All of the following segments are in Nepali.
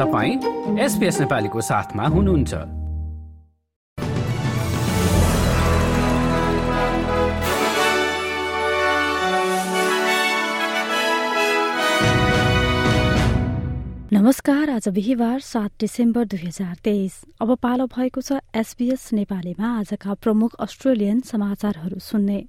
तपाईँ एसपिएस नेपालीको साथमा हुनुहुन्छ। नमस्कार आज बिहिबार सात डिसेम्बर दुई हजार तेइस। अब पालो भएको छ एसबीएस नेपालीमा आजका प्रमुख अस्ट्रेलियन समाचारहरू सुन्ने।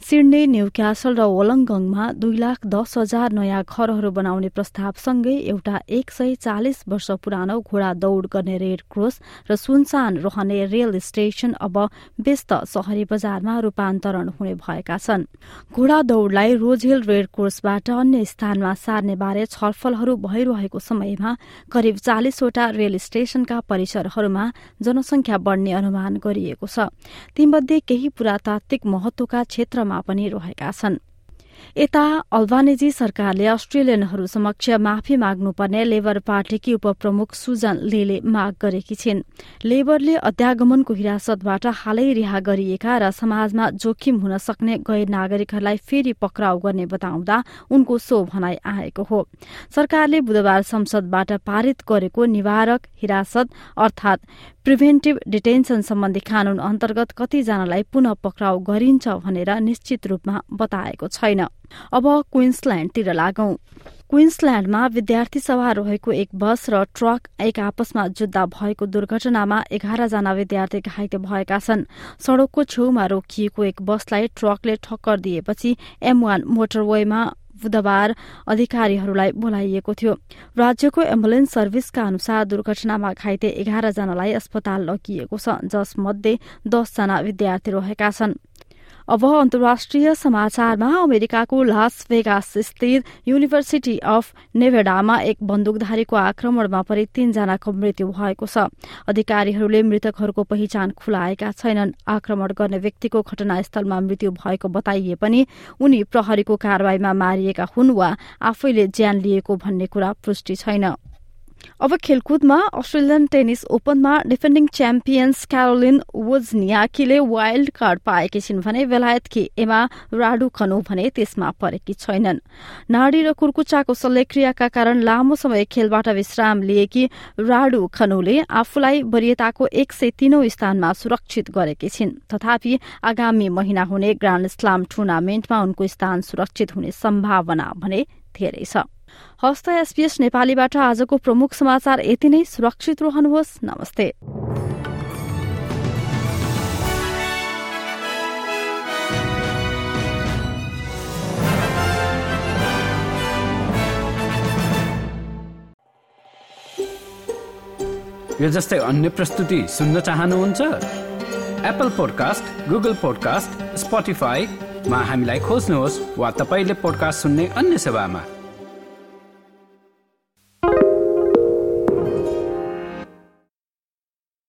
सिडनी न्यू क्यासल र वलङ्गङमा दुई लाख दस हजार नयाँ घरहरू बनाउने प्रस्तावसँगै एउटा एक सय चालिस वर्ष पुरानो घोडा दौड़ गर्ने रेड क्रोस र सुनसान रहने रेल स्टेशन अब व्यस्त शहरी बजारमा रूपान्तरण हुने भएका छन्। घोडा दौड़लाई रोजहिल रेड क्रोसबाट अन्य स्थानमा सार्ने बारे छलफलहरू भइरहेको समयमा करिब चालिसवटा रेल स्टेशनका परिसरहरूमा जनसंख्या बढ्ने अनुमान गरिएको छ। तीमध्ये केही पुरातात्विक महत्वका क्षेत्र क्षेत्रमा पनि रहेका छन्। यता अल्बानेजी सरकारले अस्ट्रेलियनहरू समक्ष माफी माग्नुपर्ने लेबर पार्टीकी उपप्रमुख सुजन लेले माग गरेकी छिन्। लेबरले अध्यागमनको हिरासतबाट हालै रिहा गरिएका र समाजमा जोखिम हुन सक्ने गैर नागरिकहरूलाई फेरि पक्राउ गर्ने बताउँदा उनको सो भनाई आएको हो। सरकारले बुधबार संसदबाट पारित गरेको निवारक हिरासत अर्थात प्रिभेन्टिभ डिटेन्सन सम्बन्धी कानून अन्तर्गत कतिजनालाई पुनः पक्राउ गरिन्छ भनेर निश्चित रूपमा बताएको छैन। अब क्विन्सल्याण्डतिर लागौं। क्विन्सल्याण्डमा विद्यार्थी सवार रहेको एक बस र ट्रक एक आपसमा जुत्दा भएको दुर्घटनामा एघारजना विद्यार्थी घाइते भएका छन्। सड़कको छेउमा रोकिएको एक बसलाई ट्रकले ठक्कर दिएपछि एम वान मोटरवेमा बुधबार अधिकारीहरूलाई बोलाइएको थियो। राज्यको एम्बुलेन्स सर्भिसका अनुसार दुर्घटनामा घाइते एघारजनालाई अस्पताल लगिएको छ जसमध्ये दसजना विद्यार्थी रहेका छन्। अब अन्तर्राष्ट्रिय समाचारमा अमेरिकाको लास भेगास स्थित युनिभर्सिटी अफ नेभेडामा एक बन्दुकधारीको आक्रमणमा परि तीनजनाको मृत्यु भएको छ। अधिकारीहरूले मृतकहरूको पहिचान खुलाएका छैनन्। आक्रमण गर्ने व्यक्तिको घटनास्थलमा मृत्यु भएको बताइए पनि उनी प्रहरीको कारवाहीमा मारिएका हुन् वा आफैले ज्यान लिएको भन्ने कुरा पुष्टि छैन। अब खेलकुदमा अस्ट्रेलियन टेनिस ओपनमा डिफेन्डिङ च्याम्पियन्स क्यारोलिन वोजनियाकीले वाइल्ड कार्ड पाएकी छिन् भने बेलायतकी एमा राडु खनु भने त्यसमा परेकी छैनन्। नाडी र कुर्कुचाको शल्यक्रियाका कारण लामो समय खेलबाट विश्राम लिएकी राडु खनुले आफूलाई वरियताको एक सय तीनौं स्थानमा सुरक्षित गरेकी छिन्। तथापि आगामी महिना हुने ग्राण्ड स्लाम टुर्नामेन्टमा उनको स्थान सुरक्षित हुने सम्भावना भने धेरै छ। हस्त एसपीएस नेपालीबाट आजको प्रमुख समाचार यति नै। सुरक्षित रहनुहोस्। नमस्ते। यो जस्तै अन्य प्रस्तुति सुन्न चाहनुहुन्छ? एप्पल पोडकास्ट गुगल पोडकास्ट स्पोटिफाईमा हामीलाई खोज्नुहोस् वा तपाईँले पोडकास्ट सुन्ने अन्य सेवामा।